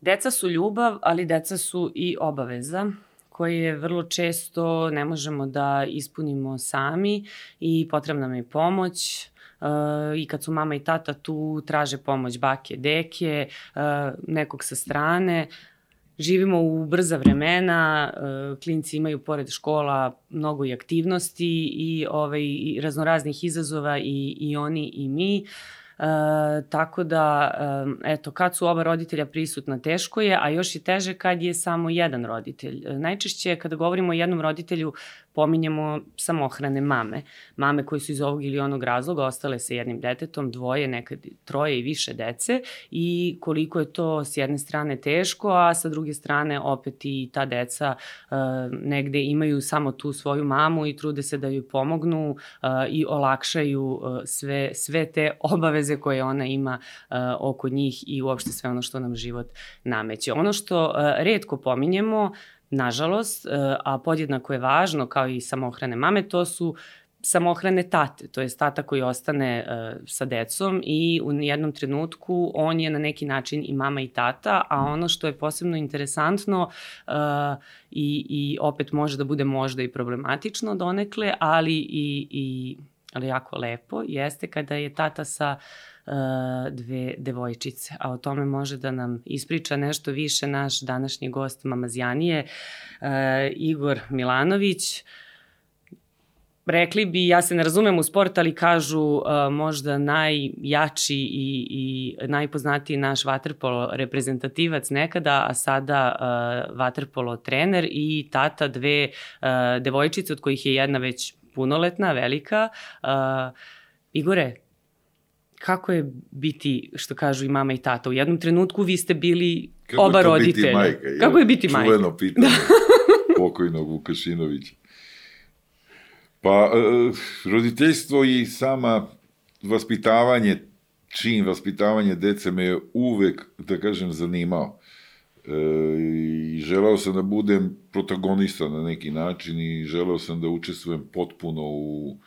Deca su ljubav, ali deca su i obaveza koje vrlo često ne možemo da ispunimo sami i potrebna nam je pomoć. Uh, I kad su mama i tata tu, traže pomoć bake, deke, uh, nekog sa strane. Živimo u brza vremena, uh, klinci imaju pored škola mnogo i aktivnosti i, ovaj, i raznoraznih izazova i, i oni i mi. Tako da, e, eto, kad su oba roditelja prisutna, teško je, a još je teže kad je samo jedan roditelj. E, najčešće kada govorimo o jednom roditelju, pominjemo samohrane mame. Mame koje su iz ovog ili onog razloga ostale sa jednim detetom, dvoje, nekad troje i više dece i koliko je to s jedne strane teško, a sa druge strane opet i ta deca uh, negde imaju samo tu svoju mamu i trude se da joj pomognu uh, i olakšaju uh, sve, sve te obaveze koje ona ima uh, oko njih i uopšte sve ono što nam život nameće. Ono što uh, redko pominjemo, nažalost, e, a podjednako je važno kao i samohrane mame, to su samohrane tate, to je tata koji ostane uh, sa decom i u jednom trenutku on je na neki način i mama i tata, a ono što je posebno interesantno uh, i, i opet može da bude možda i problematično donekle, ali i, i ali jako lepo, jeste kada je tata sa uh, dve devojčice. A o tome može da nam ispriča nešto više naš današnji gost Mamazjanije, uh, Igor Milanović. Rekli bi, ja se ne razumem u sport, ali kažu uh, možda najjači i, i najpoznatiji naš vaterpolo reprezentativac nekada, a sada uh, vaterpolo trener i tata dve uh, devojčice, od kojih je jedna već punoletna, velika. Uh, Igore, kako je biti, što kažu i mama i tata? U jednom trenutku vi ste bili kako oba roditelja. Biti majka, je, kako je biti majka? Čuveno pitanje da. pokojnog Vukašinovića. Pa, uh, roditeljstvo i sama vaspitavanje, čin vaspitavanje dece me je uvek, da kažem, zanimao. E, I želeo sam da budem protagonista na neki način i želeo sam da učestvujem potpuno u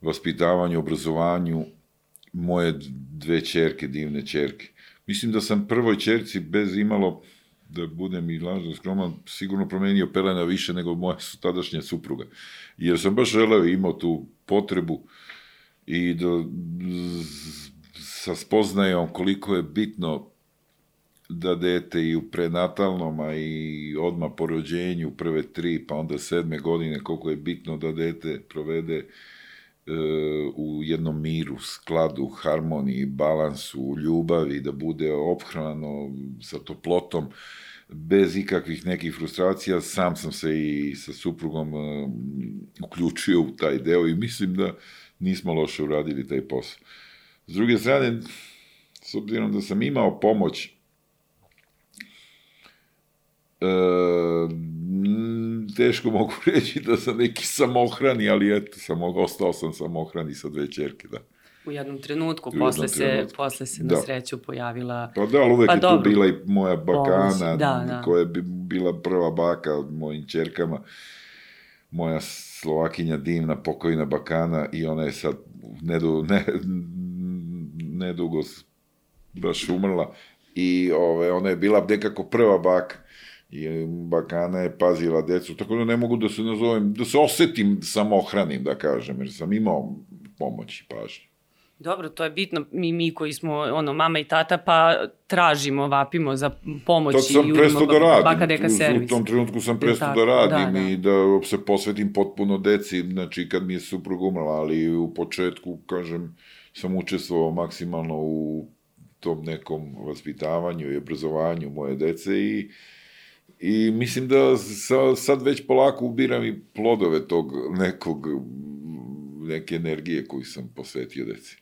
vaspitavanju, obrazovanju moje dve čerke, divne čerke. Mislim da sam prvoj čerci bez imalo, da budem i lažno skroman, sigurno promenio pelena više nego moja tadašnja supruga. Jer sam baš želeo imao tu potrebu i da sa spoznajom koliko je bitno da dete i u prenatalnom, a i odma po rođenju, prve tri, pa onda sedme godine, koliko je bitno da dete provede e, u jednom miru, skladu, harmoniji, balansu, ljubavi, da bude ophrano sa toplotom, bez ikakvih nekih frustracija, sam sam se i sa suprugom uh, uključio u taj deo i mislim da nismo loše uradili taj posao. S druge strane, s obzirom da sam imao pomoć E, teško mogu reći da sam neki samohrani, ali eto, sam, ostao sam samohrani sa dve čerke, da. U jednom trenutku, u posle, se, trenutku. posle se da. na sreću pojavila... Pa da, ali uvek pa je dobro. tu bila i moja bakana, da, da. koja je bila prva baka od mojim čerkama. Moja Slovakinja divna, pokojna bakana i ona je sad nedu, ne, nedugo baš umrla i ove, ona je bila nekako prva baka i bakana je pazila decu, tako da ne mogu da se nazovem, da se osetim samohranim, da kažem, jer sam imao pomoć i pažnju. Dobro, to je bitno, mi, mi koji smo, ono, mama i tata, pa tražimo, vapimo za pomoć Tad sam prestao da radim, baka deka servis. U tom trenutku sam prestao da radim da, da. i da se posvetim potpuno deci, znači kad mi je suprug umrla, ali u početku, kažem, sam učestvovao maksimalno u tom nekom vaspitavanju i obrazovanju moje dece i uh, I mislim da sa, sad već polako ubiram i plodove tog nekog, neke energije koju sam posvetio deci.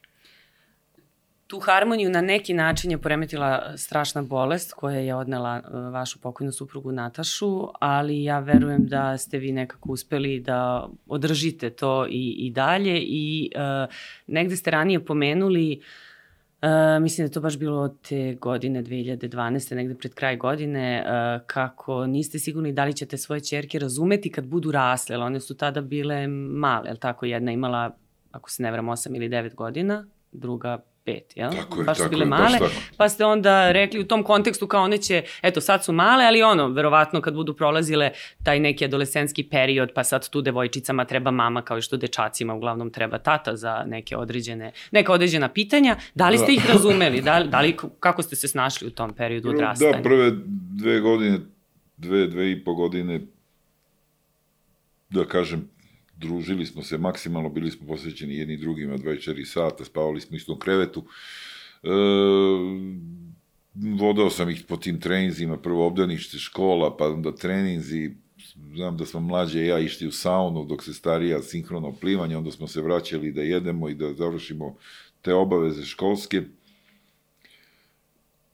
Tu harmoniju na neki način je poremetila strašna bolest koja je odnela e, vašu pokojnu suprugu Natašu, ali ja verujem da ste vi nekako uspeli da održite to i, i dalje i uh, negde ste ranije pomenuli uh, Uh, mislim da je to baš bilo te godine 2012. negde pred kraj godine, uh, kako niste sigurni da li ćete svoje čerke razumeti kad budu rasle, ali one su tada bile male, ali tako jedna imala, ako se ne vram, 8 ili 9 godina, druga pet, jel? Tako je, baš su tako bile je, baš male, tako. pa ste onda rekli u tom kontekstu kao one će, eto sad su male, ali ono, verovatno kad budu prolazile taj neki adolescenski period, pa sad tu devojčicama treba mama kao i što dečacima uglavnom treba tata za neke određene, neka određena pitanja, da li ste Da. ih razumeli, da, da li, kako ste se snašli u tom periodu Prvo- odrastanja? Da, prve dve godine, dve, dve i po godine, da kažem, družili smo se maksimalno, bili smo posvećeni jedni drugima 24 sata, spavali smo u istom krevetu. E, vodao sam ih po tim treninzima, prvo obdanište, škola, pa onda treninzi, znam da smo mlađe ja išli u saunu dok se starija sinhrono plivanje, onda smo se vraćali da jedemo i da završimo te obaveze školske.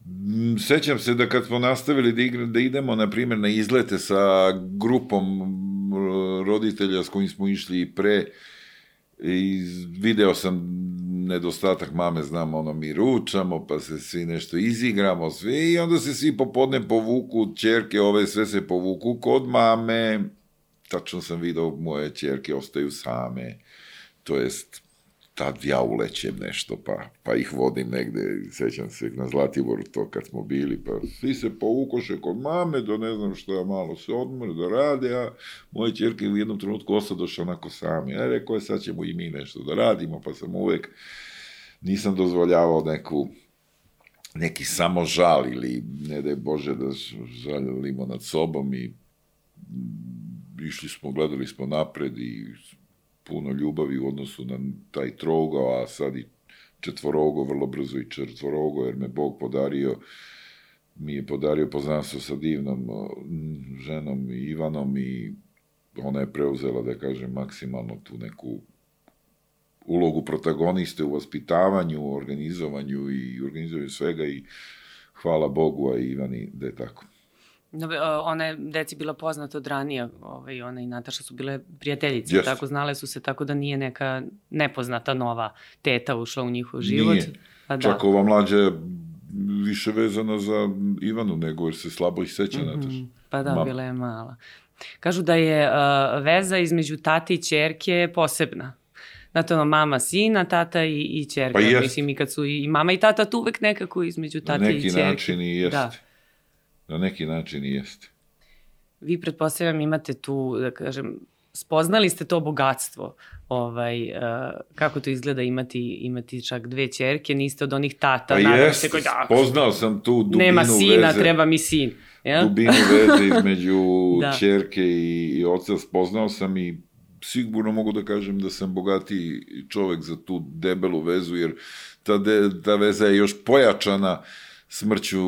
Mm, Sećam se da kad smo nastavili da, igra, da idemo, na primjer, na izlete sa grupom roditelja s kojim smo išli i pre, i video sam nedostatak mame, znam, ono, mi ručamo, pa se svi nešto izigramo, svi, i onda se svi popodne povuku, čerke ove sve se povuku kod mame, tačno sam video, moje čerke ostaju same, to jest, tad ja ulećem nešto, pa, pa ih vodim negde, sećam se na Zlatiboru to kad smo bili, pa svi se povukoše kod mame, da ne znam šta, malo se odmore, da rade, a moje čerke u jednom trenutku osadoše onako sami. Ja rekao je, sad ćemo i mi nešto da radimo, pa sam uvek, nisam dozvoljavao neku, neki samo žal ili ne daj Bože da žalimo nad sobom i išli smo, gledali smo napred i puno ljubavi u odnosu na taj trougao, a sad i četvorogo, vrlo brzo i četvorogo, jer me Bog podario, mi je podario poznanstvo sa divnom ženom Ivanom i ona je preuzela, da kažem, maksimalno tu neku ulogu protagoniste u vaspitavanju, organizovanju i organizovanju svega i hvala Bogu, a Ivani da je tako. E, Ona je deci bila poznata od ranije, ovaj, ona i Nataša su bile prijateljice, Jeste. tako znale su se, tako da nije neka nepoznata nova teta ušla u njihov život. Nije. Pa da. Čak ova mlađa je više vezana za Ivanu nego jer se slabo ih seća, mm Mhm, Pa da, Mama. bila je mala. Kažu da je uh, veza između tate i čerke posebna. Znate, ono, mama, sina, tata i, i čerka. Pa jest. Mislim, i kad su i, mama i tata tu uvek nekako između Na tate i neki čerke. način i jeste. Da. Na neki način i jeste. Vi, pretpostavljam, imate tu, da kažem, spoznali ste to bogatstvo, ovaj, uh, kako to izgleda imati, imati čak dve čerke, niste od onih tata, Pa jeste, se koji, da, poznao sam tu dubinu nema sina, veze. treba mi sin. Ja? dubinu veze između Da. čerke i, i oca spoznao sam i sigurno mogu da kažem da sam bogatiji čovek za tu debelu vezu, jer ta, de, ta veza je još pojačana smrću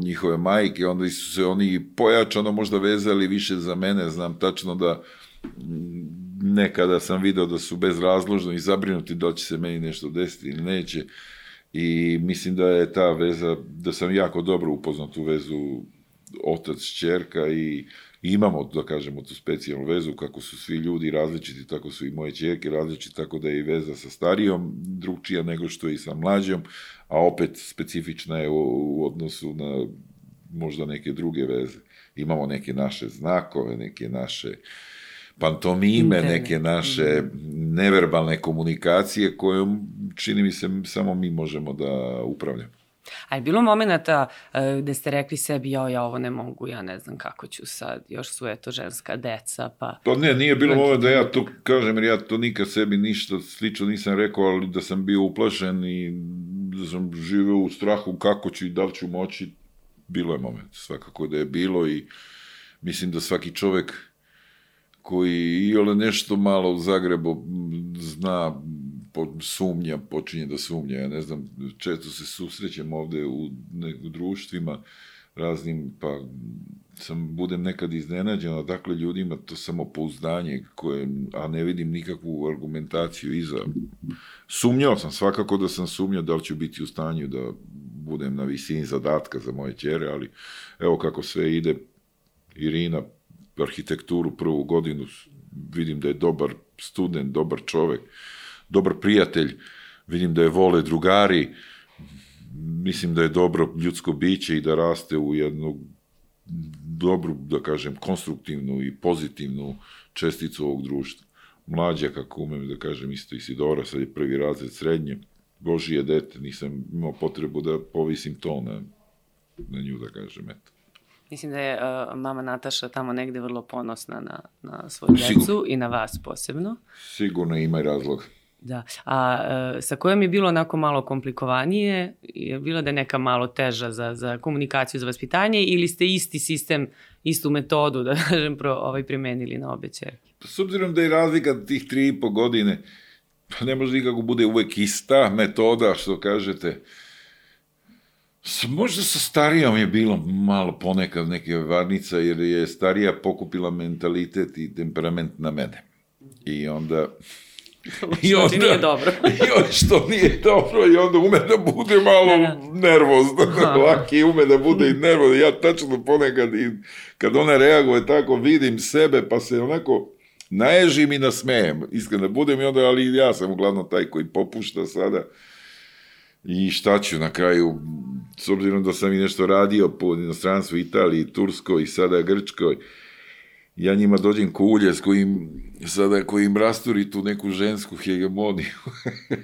njihove majke, onda su se oni pojačano možda vezali više za mene, znam tačno da mm, nekada sam video da su bezrazložno i zabrinuti da će se meni nešto desiti ili neće. I mislim da je ta veza, da sam jako dobro upoznao tu vezu otac, čerka i imamo, da kažemo, tu specijalnu vezu, kako su svi ljudi različiti, tako su i moje čerke različiti, tako da je i veza sa starijom drugčija nego što je i sa mlađom, a opet specifična je u, u odnosu na možda neke druge veze. Imamo neke naše znakove, neke naše pantomime, Interne. neke naše neverbalne komunikacije kojom, čini mi se, samo mi možemo da upravljamo. A je bilo momenta uh, gde ste rekli sebi, jao, ja ovo ne mogu, ja ne znam kako ću sad, još su eto ženska deca, pa... Pa ne, nije bilo Neki- moment da ja to kažem, jer ja to nikad sebi ništa slično nisam rekao, ali da sam bio uplašen i da sam živeo u strahu kako ću i da li ću moći, bilo je moment, svakako da je bilo i mislim da svaki čovek koji i ole nešto malo u Zagrebu zna, po, sumnja, počinje da sumnja, ja ne znam, često se susrećem ovde u, ne, u društvima raznim, pa sam, budem nekad iznenađen, odakle ljudima to samopouzdanje, koje, a ne vidim nikakvu argumentaciju iza. Sumnjao sam, svakako da sam sumnjao da li ću biti u stanju da budem na visini zadatka za moje ćere, ali evo kako sve ide, Irina arhitekturu prvu godinu, vidim da je dobar student, dobar čovek, dobar prijatelj, vidim da je vole drugari, mislim da je dobro ljudsko biće i da raste u jednu dobru, da kažem, konstruktivnu i pozitivnu česticu ovog društva. Mlađa, kako umem da kažem, isto Isidora, sad je prvi razred srednje, Božije dete, nisam imao potrebu da povisim to na, na nju, da kažem, eto. Mislim da je uh, mama Nataša tamo negde vrlo ponosna na, na svoju decu i na vas posebno. Sigurno ima i razlog. Da. A e, sa kojom je bilo onako malo komplikovanije? Je bilo da je neka malo teža za, za komunikaciju, za vaspitanje ili ste isti sistem, istu metodu, da kažem, pro, ovaj, primenili na obe čerke? S obzirom da je razlika tih tri i po godine, pa ne može nikako bude uvek ista metoda, što kažete. Možda sa starijom je bilo malo ponekad neke varnica, jer je starija pokupila mentalitet i temperament na mene. I onda I onda, nije dobro. I onda što nije dobro i onda ume da bude malo da, da. nervozno. Laki ume da bude i nervozno. Ja tačno ponekad i kad ona reaguje tako vidim sebe pa se onako naježim i nasmejem. Iskreno budem i onda, ali ja sam uglavnom taj koji popušta sada. I šta ću na kraju, s obzirom da sam i nešto radio po inostranstvu Italiji, Turskoj i sada Grčkoj, ja njima dođem ko ulje s kojim sada kojim rasturi tu neku žensku hegemoniju.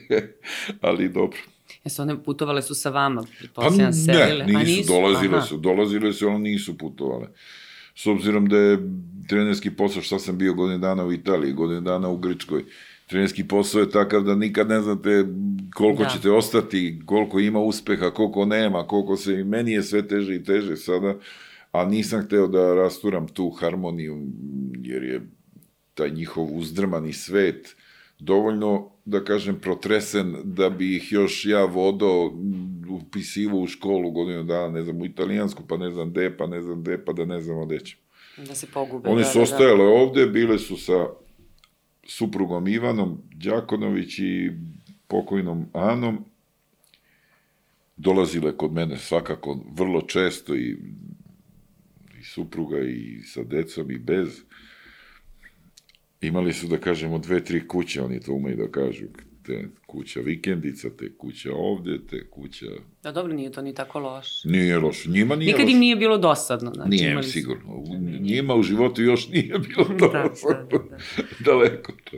Ali dobro. Jesu one putovale su sa vama, pretpostavljam, pa, selile? Ne, nisu, nisu, dolazile Aha. su, dolazile su, ali nisu putovale. S obzirom da je trenerski posao, šta sam bio godine dana u Italiji, godine dana u Grčkoj, trenerski posao je takav da nikad ne znate koliko da. ćete ostati, koliko ima uspeha, koliko nema, koliko se, i meni je sve teže i teže sada, a nisam hteo da rasturam tu harmoniju, jer je taj njihov uzdrmani svet dovoljno, da kažem, protresen da bi ih još ja vodao upisivo u školu godinu dana, ne znam, u italijansku, pa ne znam gde, pa ne znam gde, pa da ne znam gde će. Da se pogube. One da, su da, ostajale da. ovde, bile su sa suprugom Ivanom Đakonović i pokojnom Anom, dolazile kod mene svakako vrlo često i supruga i sa decom i bez. Imali su, da kažemo, dve, tri kuće, oni to umeju da kažu, te kuća vikendica, te kuća ovde, te kuća... Da, dobro, nije to ni tako loš. Nije loš, njima nije Nikad loš. im nije bilo dosadno. Znači, nije, imali... sigurno. Njima u životu još nije bilo dosadno. da, da, da. Daleko to.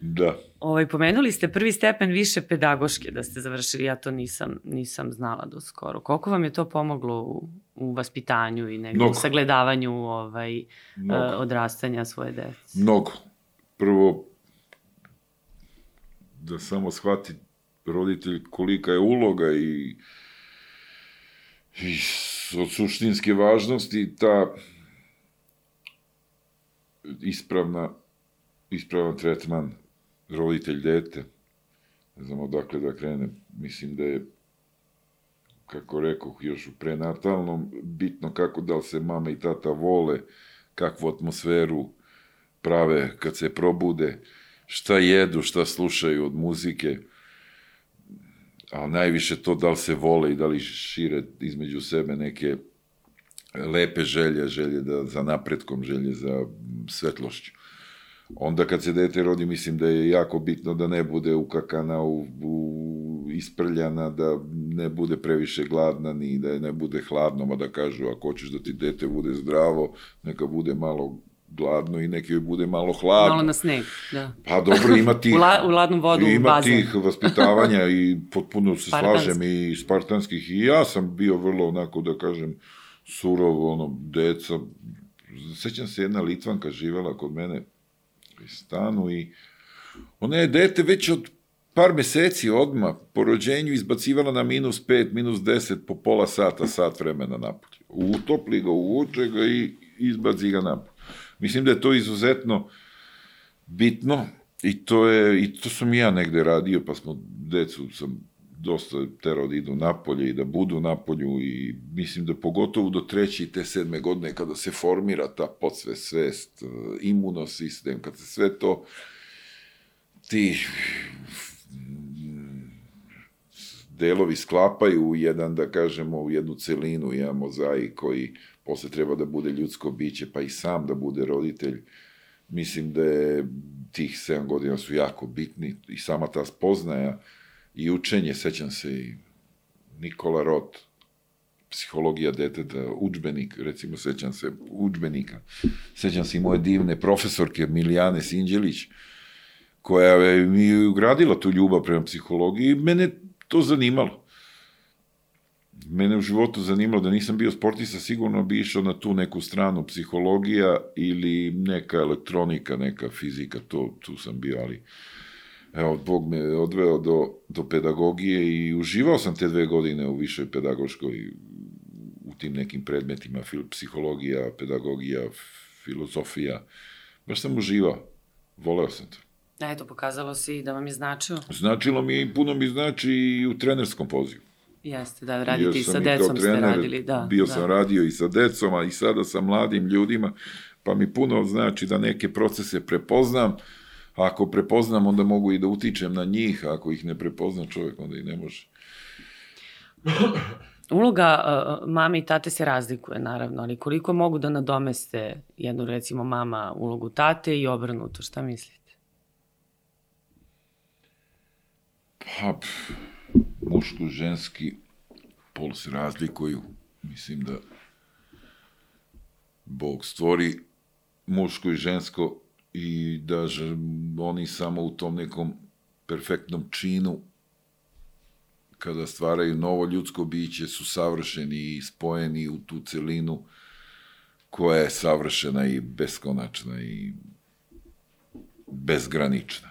Da. Ovaj, pomenuli ste prvi stepen više pedagoške da ste završili, ja to nisam, nisam znala do skoro. Koliko vam je to pomoglo u, u vaspitanju i negdje u sagledavanju ovaj, uh, odrastanja svoje dece? Mnogo. Prvo, da samo shvati roditelj kolika je uloga i, i od suštinske važnosti ta ispravna ispravan tretman roditelj dete, ne znam odakle da krene, mislim da je kako rekao, još u prenatalnom, bitno kako da li se mama i tata vole, kakvu atmosferu prave kad se probude, šta jedu, šta slušaju od muzike, a najviše to da li se vole i da li šire između sebe neke lepe želje, želje da, za napretkom, želje za svetlošću. Onda kad se dete rodi, mislim da je jako bitno da ne bude ukakana, u, u, isprljana, da ne bude previše gladna, ni da ne bude hladno, ma da kažu, ako hoćeš da ti dete bude zdravo, neka bude malo gladno i neki joj bude malo hladno. Malo na sneg, da. Pa dobro, ima tih... u, la, u ladnu vodu, ima u bazen. tih vaspitavanja i potpuno se slažem i spartanskih. I ja sam bio vrlo, onako da kažem, surov, ono, deca. Sećam se jedna Litvanka živela kod mene, stanu i ona je dete već od par meseci odma po rođenju izbacivala na minus 5, minus 10 po pola sata, sat vremena napolje. Utopli ga, uvuče ga i izbaci ga napolje. Mislim da je to izuzetno bitno i to je, i to sam ja negde radio, pa smo decu sam dosta terao da idu napolje i da budu napolju i mislim da pogotovo do treće i te sedme godine kada se formira ta podsve svest, imunosistem, kad se sve to ti delovi sklapaju u jedan, da kažemo, u jednu celinu, jedan mozaik koji posle treba da bude ljudsko biće, pa i sam da bude roditelj. Mislim da je tih 7 godina su jako bitni i sama ta spoznaja i učenje, sećam se i Nikola Roth, psihologija deteta, učbenik, recimo, sećam se učbenika. Sećam se i moje divne profesorke Milijane Sinđelić, koja je mi ugradila tu ljubav prema psihologiji, mene to zanimalo. Mene u životu zanimalo da nisam bio sportista, sigurno bi išao na tu neku stranu psihologija ili neka elektronika, neka fizika, to, tu sam bio, ali evo, Bog me odveo do, do pedagogije i uživao sam te dve godine u višoj pedagoškoj, u tim nekim predmetima, fil, psihologija, pedagogija, filozofija. Baš sam uživao. Voleo sam to. A eto, pokazalo se da vam je značilo. Značilo mi je i puno mi znači i u trenerskom pozivu. Jeste, da, radite i sa decom trener, ste radili, da. Bio da. sam radio i sa decom, a i sada sa mladim ljudima, pa mi puno znači da neke procese prepoznam, ako prepoznam, onda mogu i da utičem na njih, a ako ih ne prepozna čovjek, onda i ne može. Uloga uh, mame i tate se razlikuje, naravno, ali koliko mogu da nadomeste jednu, recimo, mama ulogu tate i obrnuto, šta mislite? Pa, muško-ženski pol se razlikuju. Mislim da Bog stvori muško i žensko i da oni samo u tom nekom perfektnom činu kada stvaraju novo ljudsko biće su savršeni i spojeni u tu celinu koja je savršena i beskonačna i bezgranična.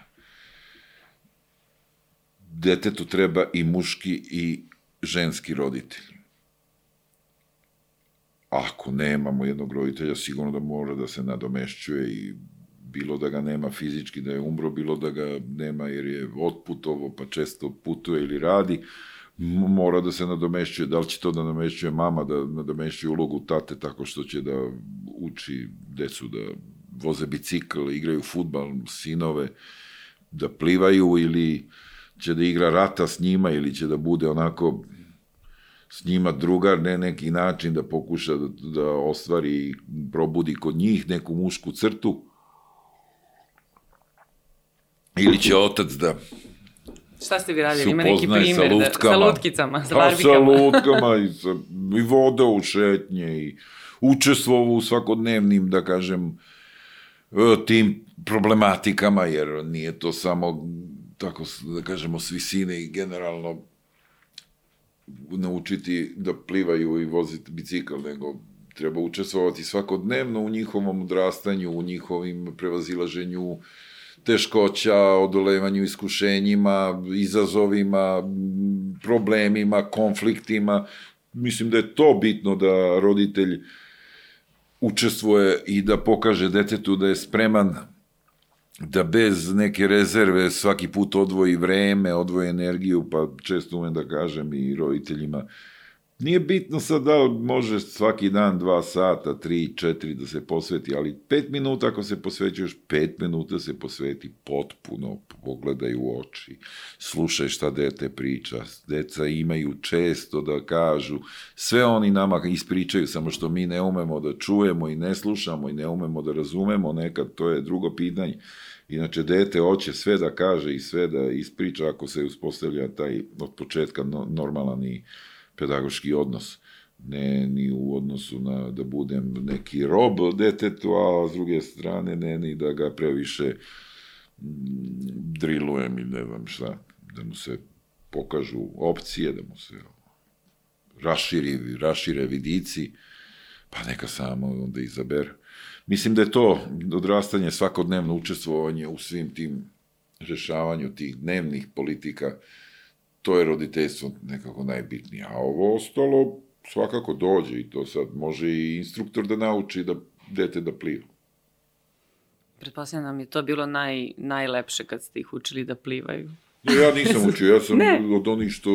Detetu treba i muški i ženski roditelj. Ako nemamo jednog roditelja, sigurno da mora da se nadomešćuje i bilo da ga nema fizički, da je umro, bilo da ga nema jer je otputovo, pa često putuje ili radi, mora da se nadomešćuje. Da li će to da nadomešćuje mama, da nadomešćuje ulogu tate tako što će da uči decu da voze bicikl, igraju futbal, sinove, da plivaju ili će da igra rata s njima ili će da bude onako s njima drugar, ne neki način da pokuša da, da ostvari, probudi kod njih neku mušku crtu, Ili će otac da Šta ste vi radili? Ima neki primjer sa, lutkama, da, sa lutkicama, sa barbikama? Pa sa lutkama i, sa, i voda u šetnje i učestvovao u svakodnevnim, da kažem, e, tim problematikama, jer nije to samo, tako da kažemo, s visine i generalno naučiti da plivaju i voziti bicikl, nego treba učestvovati svakodnevno u njihovom odrastanju, u njihovim prevazilaženju uh, teškoća, odolevanju iskušenjima, izazovima, problemima, konfliktima. Mislim da je to bitno da roditelj učestvuje i da pokaže detetu da je spreman da bez neke rezerve svaki put odvoji vreme, odvoji energiju, pa često umem da kažem i roditeljima, Nije bitno sad da može svaki dan dva sata, tri, četiri da se posveti, ali pet minuta ako se posvećuješ, pet minuta se posveti potpuno, pogledaj u oči, slušaj šta dete priča. Deca imaju često da kažu, sve oni nama ispričaju, samo što mi ne umemo da čujemo i ne slušamo i ne umemo da razumemo nekad, to je drugo pitanje. Inače, dete hoće sve da kaže i sve da ispriča ako se uspostavlja taj od početka normalan i pedagoški odnos ne ni u odnosu na da budem neki rob detetu, a s druge strane ne ni da ga previše mm, drilujem i ne znam šta, da mu se pokažu opcije, da mu se raširi, rašire vidici, pa neka samo onda izabere. Mislim da je to odrastanje, svakodnevno učestvovanje u svim tim rešavanju tih dnevnih politika, to je roditeljstvo nekako najbitnije. A ovo ostalo svakako dođe i to sad može i instruktor da nauči da dete da pliva. Pretpostavljam da nam je to bilo naj, najlepše kad ste ih učili da plivaju. Ja nisam učio, ja sam ne. od onih što...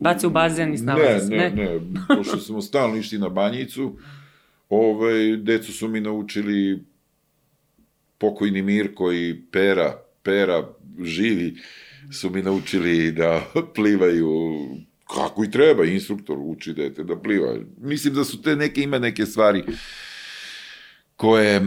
Baci u bazen i stavlja ne, ne, ne, ne, pošto smo stalno išli na banjicu, ovaj, decu su mi naučili pokojni Mirko i Pera, Pera živi, su mi naučili da plivaju kako i treba, instruktor uči dete da pliva. Mislim da su te neke, ima neke stvari koje,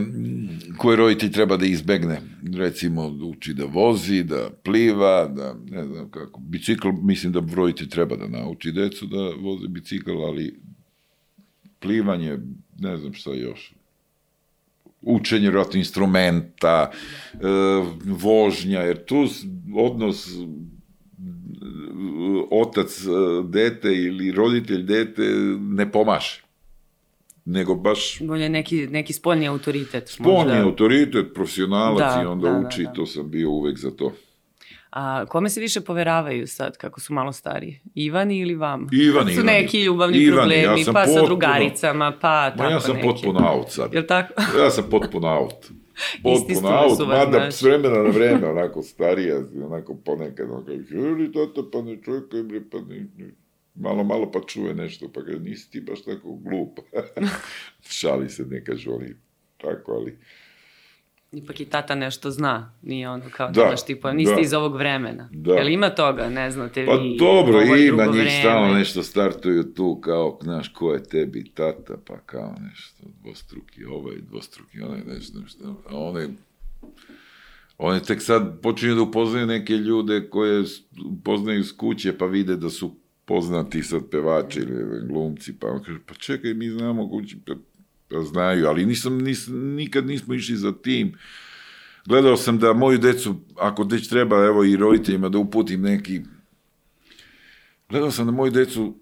koje roditelj treba da izbegne. Recimo, da uči da vozi, da pliva, da, ne znam kako, bicikl, mislim da roditelj treba da nauči decu da voze bicikl, ali plivanje, ne znam šta još. Učenje vjerojatno instrumenta, e, vožnja, jer tu odnos e, otac e, dete ili roditelj dete ne pomaže. Nego baš Bolje neki, neki spoljni autoritet. Spolni možda. autoritet, profesionalac Da, i onda da, da, uči, da. to sam bio uvek za to. A kome se više poveravaju sad, kako su malo stariji? Ivani ili vama? Ivani, Su Ivani. neki ljubavni Ivani, problemi, ja pa sa potpuno- drugaricama, pa tako Ma ja sam neki. potpuno out sad. Jel tako? Ja sam potpuno out. Potpuno out, mada s vremena na vreme, onako starija, onako ponekad, ono kaže, ili tata, pa ne čekaj, bre, pa ne, ne." malo, malo pa čuje nešto, pa kaže, nisi ti baš tako glup. Šali se, ne kažu oni tako, ali... Ipak i tata nešto zna, nije ono kao Da, da, nemaš ti pojma, nisi da. iz ovog vremena. Da. Jel ima toga, ne znate Pa vi? dobro, ovo je ima njih vreme. stalno nešto startuju tu, kao, znaš, ko je tebi tata, pa kao nešto, dvostruki ovaj, dvostruki onaj, nešto, nešto, a one, one tek sad počinju da upoznaju neke ljude koje poznaju s kuće, pa vide da su poznati sad pevači ili glumci, pa on kaže, pa čekaj, mi znamo kući, znaju, ali nisam, nis, nikad nismo išli za tim. Gledao sam da moju decu, ako već treba, evo i roditeljima da uputim neki Gledao sam da moju decu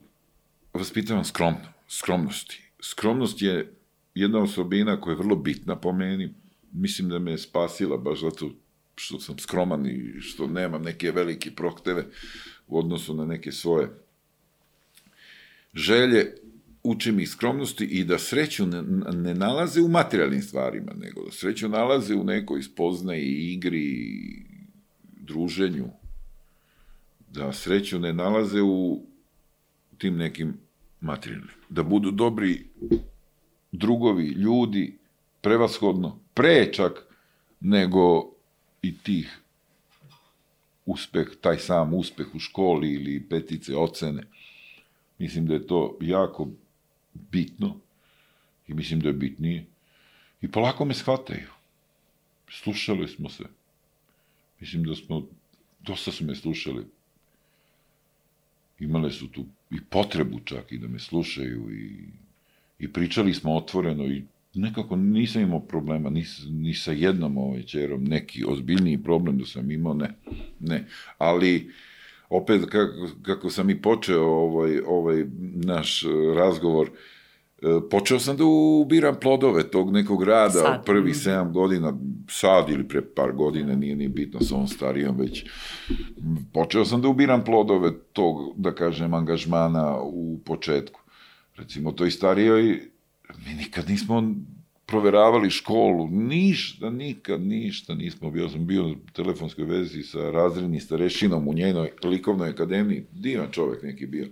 vaspitavam skromno, skromnosti. Skromnost je jedna osobina koja je vrlo bitna po meni. Mislim da me je spasila baš zato što sam skroman i što nemam neke velike prohteve u odnosu na neke svoje želje. Učim ih skromnosti i da sreću ne, ne nalaze u materijalnim stvarima, nego da sreću nalaze u nekoj spoznaji, igri, druženju, da sreću ne nalaze u tim nekim materijalnim. Da budu dobri drugovi, ljudi, prevashodno, pre čak nego i tih uspeh, taj sam uspeh u školi ili petice, ocene. Mislim da je to jako bitno i mislim da je bitnije. I polako me shvataju. Slušali smo se. Mislim da smo, dosta su me slušali imale su tu i potrebu čak i da me slušaju i, i pričali smo otvoreno i nekako nisam imao problema ni, ni sa jednom ovaj čerom, neki ozbiljniji problem da sam imao, ne, ne, ali opet kako, kako sam i počeo ovaj, ovaj naš eh, razgovor, eh, počeo sam da ubiram plodove tog nekog rada Sad. od prvih sedam godina, sad ili pre par godina, nije ni bitno sa ovom starijom već, počeo sam da ubiram plodove tog, da kažem, angažmana u početku. Recimo, toj starijoj, mi nikad nismo proveravali školu, ništa, nikad, ništa nismo. Bio sam bio u telefonskoj vezi sa razrednim starešinom u njenoj likovnoj akademiji, divan čovek neki bio.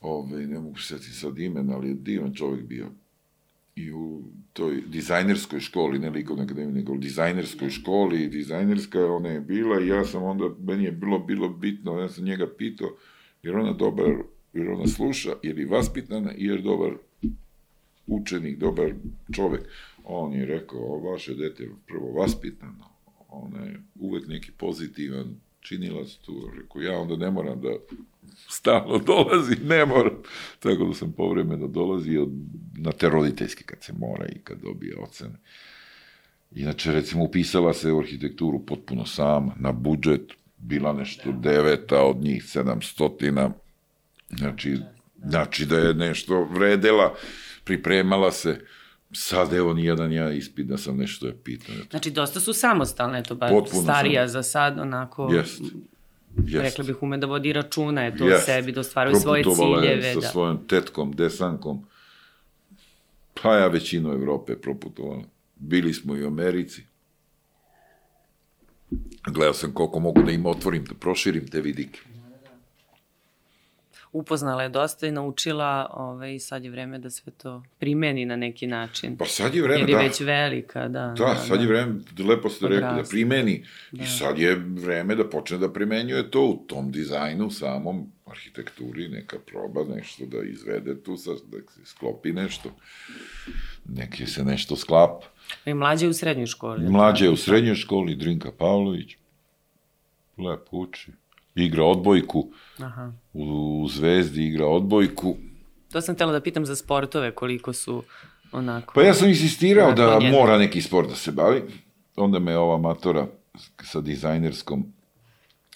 Ove, ne mogu se sad imena, ali je divan čovek bio. I u toj dizajnerskoj školi, ne likovnoj akademiji, nego u dizajnerskoj školi, dizajnerska ona je bila i ja sam onda, meni je bilo, bilo bitno, ja sam njega pitao, jer ona dobar, jer ona sluša, jer je vaspitana? I jer dobar učenik, dobar čovek. On je rekao, vaše dete je prvo vaspitano, ona je uvek neki pozitivan činilac tu, rekao, ja onda ne moram da stalno dolazi, ne moram. Tako da sam povremeno dolazio na te roditeljske kad se mora i kad dobije ocene. Inače, recimo, upisala se u arhitekturu potpuno sama, na budžet, bila nešto deveta od njih, sedamstotina, znači, znači da je nešto vredela, pripremala se, sad evo nijedan ja ispit da sam nešto je pitao. Znači, dosta su samostalne, eto, ba, Potpuno starija sam. za sad, onako, Jest. Jest. rekla bih, ume da vodi računa, eto, o Jest. sebi, da ostvaruju svoje Proputovala je ciljeve. sa Da. svojom tetkom, desankom. Pa ja većinu Evrope proputovala. Bili smo i u Americi. Gledao sam koliko mogu da im otvorim, da proširim te vidike. Upoznala je dosta i naučila, ovaj, sad je vreme da sve to primeni na neki način. Pa sad je vreme, Jer je da. već velika, da. Da, sad je vreme, lepo ste rekli, da Odrasla. primeni. I sad je vreme da počne da primenjuje to u tom dizajnu, samom arhitekturi, neka proba nešto da izvede tu, sad, da se sklopi nešto. Neki se nešto sklapa. I mlađe je u srednjoj školi. Mlađe je u srednjoj školi, Drinka Pavlović. Lepo uči. Igra odbojku, Aha. u Zvezdi igra odbojku. To sam htela da pitam za sportove, koliko su onako. Pa ja sam insistirao da naklonjen. mora neki sport da se bavi. Onda me ova matora sa dizajnerskom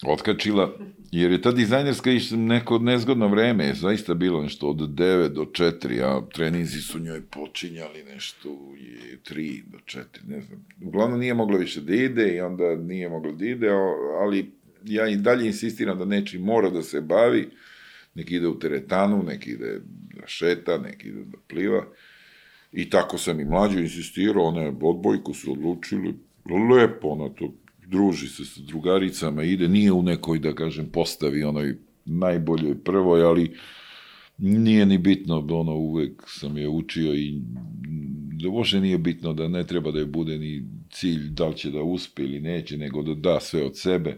otkačila, jer je ta dizajnerska išla neko nezgodno vreme, je zaista bilo nešto od 9 do 4, a treninzi su njoj počinjali nešto u 3 do 4, ne znam. Uglavnom nije mogla više da ide i onda nije mogla da ide, ali ja i dalje insistiram da nečim mora da se bavi, neki ide u teretanu, neki ide da šeta, neki ide da pliva. I tako sam i mlađu insistirao, ona je odbojku su odlučili, lepo ona to druži se sa drugaricama, ide, nije u nekoj, da kažem, postavi onoj najboljoj prvoj, ali nije ni bitno, ono, uvek sam je učio i da uopšte nije bitno da ne treba da je bude ni cilj da li će da uspe ili neće, nego da da sve od sebe,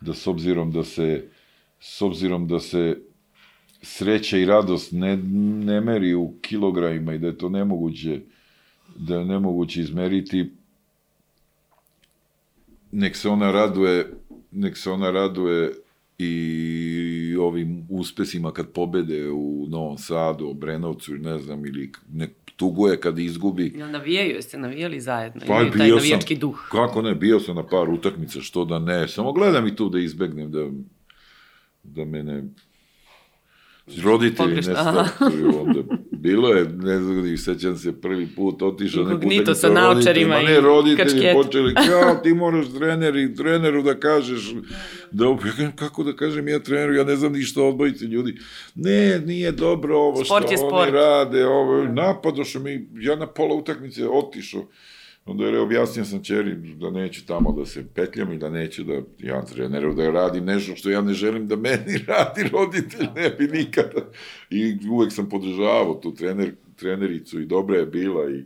da s obzirom da se s obzirom da se sreća i radost ne, ne meri u kilogramima i da je to nemoguće da je nemoguće izmeriti nek se ona raduje nek se ona raduje i ovim uspesima kad pobede u Novom Sadu, Obrenovcu, ne znam, ili nek tuguje kad izgubi. Jel navijaju, jeste navijali zajedno? Pa Imaju taj navijački sam, duh. kako ne, bio sam na par utakmica, što da ne, samo gledam i tu da izbegnem da, da mene roditelji Pogrešno, ne aha. startuju onda. Bilo je, ne znam, i sećam se prvi put otišao Inkognito utakmicu sa naočarima i ne, roditelji kačketom. počeli, kao ti moraš treneri, treneru da kažeš, da, ja kako da kažem ja treneru, ja ne znam ništa o odbojici ljudi. Ne, nije dobro ovo što Sport je oni sport. rade, ovo, napadoše mi, ja na pola utakmice otišao. Onda je objasnio sam čeri da neću tamo da se petljam i da neću da ja treneru da radim nešto što ja ne želim da meni radi roditelj, ne bi nikada. I uvek sam podržavao tu trener, trenericu i dobra je bila i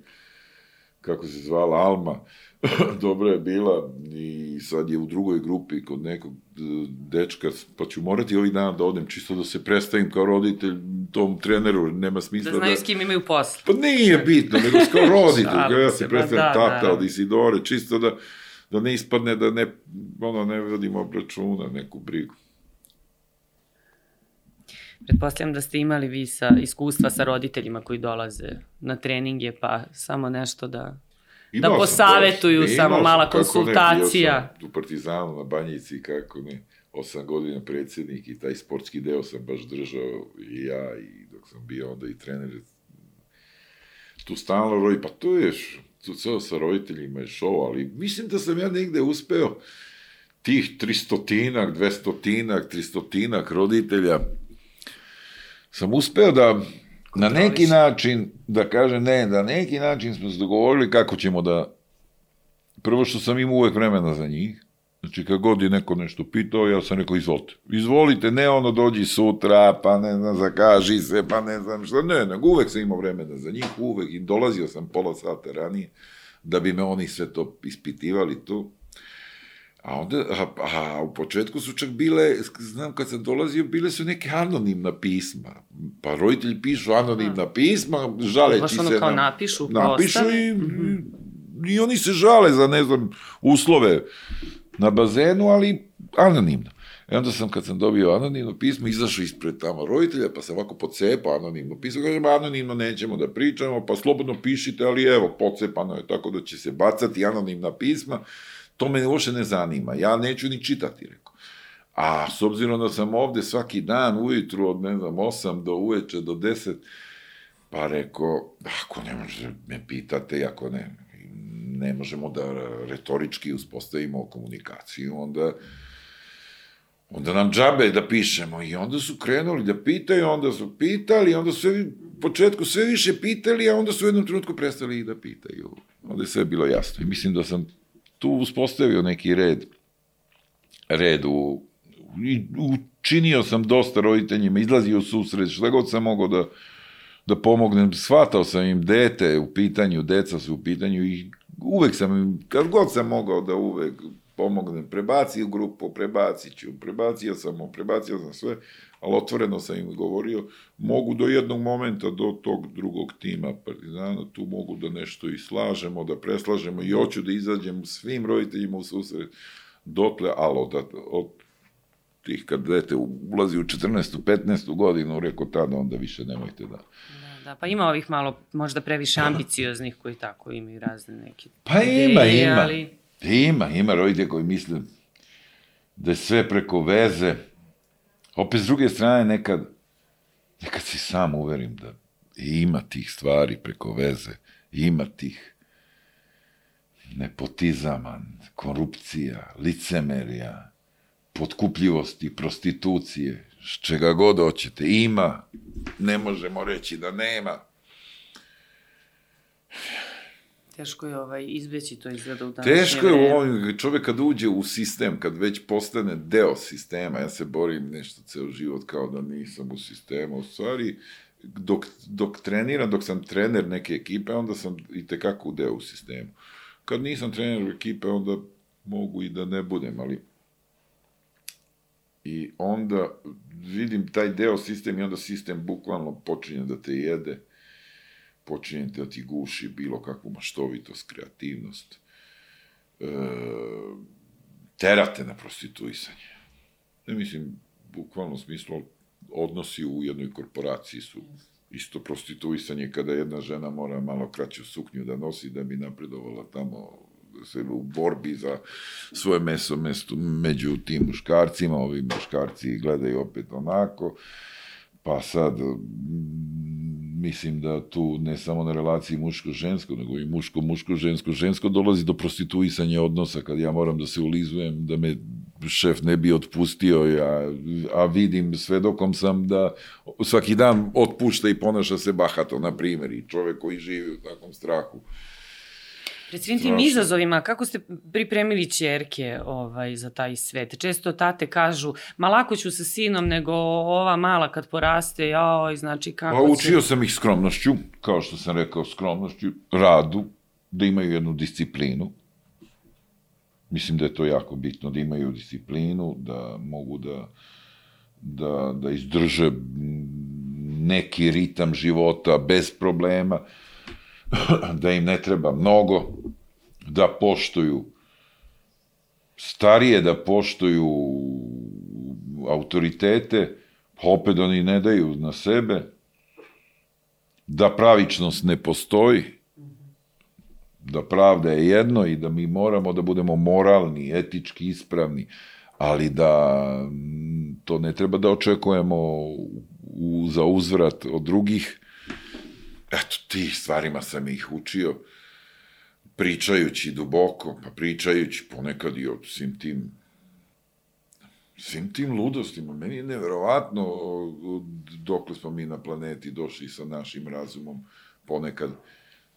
kako se zvala Alma, dobra je bila i sad je u drugoj grupi kod nekog e, dečka, pa ću morati ovih dana da odem čisto da se predstavim kao roditelj tom treneru, nema smisla Da znaju s kim imaju posla. Pa nije bitno, nego kao roditelj, kao ja se, predstavljam da, tata naravno. od Isidore, čisto da, da ne ispadne da ne, ono, ne vodimo računa, neku brigu. Pretpostavljam da ste imali vi sa iskustva sa roditeljima koji dolaze na treninge, pa samo nešto da... Imao Da sam posavetuju, to, samo mala sam, ne, konsultacija. sam u Partizanu na Banjici, kako ne, osam godina predsjednik i taj sportski deo sam baš držao i ja i dok sam bio onda i trener tu stalno rodi, pa to je, tu ceo sa roditeljima je show, ali mislim da sam ja negde uspeo tih tristotinak, dvestotinak, tristotinak roditelja, sam uspeo da na neki način, da kažem ne, na neki način smo se dogovorili kako ćemo da, prvo što sam imao uvek vremena za njih, znači kad god je neko nešto pitao, ja sam rekao izvolite. Izvolite, ne ono dođi sutra, pa ne znam, zakaži se, pa ne znam šta, ne, nego uvek sam imao vremena za njih, uvek i dolazio sam pola sata ranije, da bi me oni sve to ispitivali tu. A onda, a, a u početku su čak bile, znam kad sam dolazio, bile su neke anonimna pisma. Pa roditelji pišu anonimna pisma, žaleći Baš ono se. kao na- napišu, napišu i, i oni se žale za, ne znam, uslove na bazenu, ali anonimno. I onda sam, kad sam dobio anonimno pismo, izašao ispred tamo roditelja, pa sam ovako pocepao anonimno pismo, kažem, anonimno nećemo da pričamo, pa slobodno pišite, ali evo, pocepano je tako da će se bacati anonimna pisma, to me uopšte ne zanima, ja neću ni čitati, rekao. A s obzirom da sam ovde svaki dan ujutru od, ne znam, 8 do uveče do 10, pa rekao, ako ne možete me pitate, ako ne, ne možemo da retorički uspostavimo komunikaciju, onda onda nam džabe da pišemo i onda su krenuli da pitaju, onda su pitali, onda su u početku sve više pitali, a onda su u jednom trenutku prestali i da pitaju. Onda je sve bilo jasno i mislim da sam tu uspostavio neki red, red u, i učinio sam dosta roditeljima, izlazio u susret, šta god sam mogao da, da pomognem, shvatao sam im dete u pitanju, deca su u pitanju i uvek sam im, kad god sam mogao da uvek pomognem, prebaci u grupu, prebacit ću, prebacio sam, prebacio sam sve, ali otvoreno sam im govorio, mogu do jednog momenta, do tog drugog tima Partizana, tu mogu da nešto i slažemo, da preslažemo i hoću da izađem svim roditeljima u susret, dotle, ali od, od tih kad dete ulazi u 14. 15. godinu, rekao tada, onda više nemojte da... Da, da, pa ima ovih malo možda previše ambicioznih koji tako imaju razne neke Pa ima, ideje, ima. ali Ima, ima roditelja koji misle da je sve preko veze. Opet s druge strane nekad, nekad se sam uverim da ima tih stvari preko veze, ima tih nepotizama, korupcija, licemerija, potkupljivosti, prostitucije, čega god hoćete, ima, ne možemo reći da nema. Teško je ovaj, izbeći to izgleda u današnje Teško je vreme. ovom, čovjek kad uđe u sistem, kad već postane deo sistema, ja se borim nešto ceo život kao da nisam u sistemu, u stvari, dok, dok treniram, dok sam trener neke ekipe, onda sam i tekako u deo u sistemu. Kad nisam trener ekipe, onda mogu i da ne budem, ali i onda vidim taj deo sistem i onda sistem bukvalno počinje da te jede, počinje da ti guši bilo kakvu maštovitost, kreativnost, e, terate na prostituisanje. Ne mislim, bukvalno smislu, odnosi u jednoj korporaciji su isto prostituisanje kada jedna žena mora malo kraću suknju da nosi da bi napredovala tamo se u borbi za svoje meso mesto među tim muškarcima, ovi muškarci gledaju opet onako, pa sad mislim da tu ne samo na relaciji muško-žensko, nego i muško-muško-žensko-žensko dolazi do prostituisanja odnosa kad ja moram da se ulizujem, da me šef ne bi otpustio, ja, a vidim svedokom sam da svaki dan otpušta i ponaša se bahato, na primjer, i čovek koji živi u takvom strahu. Pred svim tim izazovima, kako ste pripremili čerke ovaj, za taj svet? Često tate kažu, ma lako ću sa sinom nego ova mala kad poraste, joj, znači kako Pa će... učio sam ih skromnošću, kao što sam rekao, skromnošću, radu, da imaju jednu disciplinu. Mislim da je to jako bitno, da imaju disciplinu, da mogu da, da, da izdrže neki ritam života bez problema, da im ne treba mnogo, da poštuju starije, da poštuju autoritete, opet oni ne daju na sebe, da pravičnost ne postoji, da pravda je jedno i da mi moramo da budemo moralni, etički ispravni, ali da to ne treba da očekujemo u, za uzvrat od drugih. Eto, tih stvarima sam ih učio, pričajući duboko, pa pričajući ponekad i o svim tim svim tim ludostima. Meni je neverovatno dokle smo mi na planeti došli sa našim razumom ponekad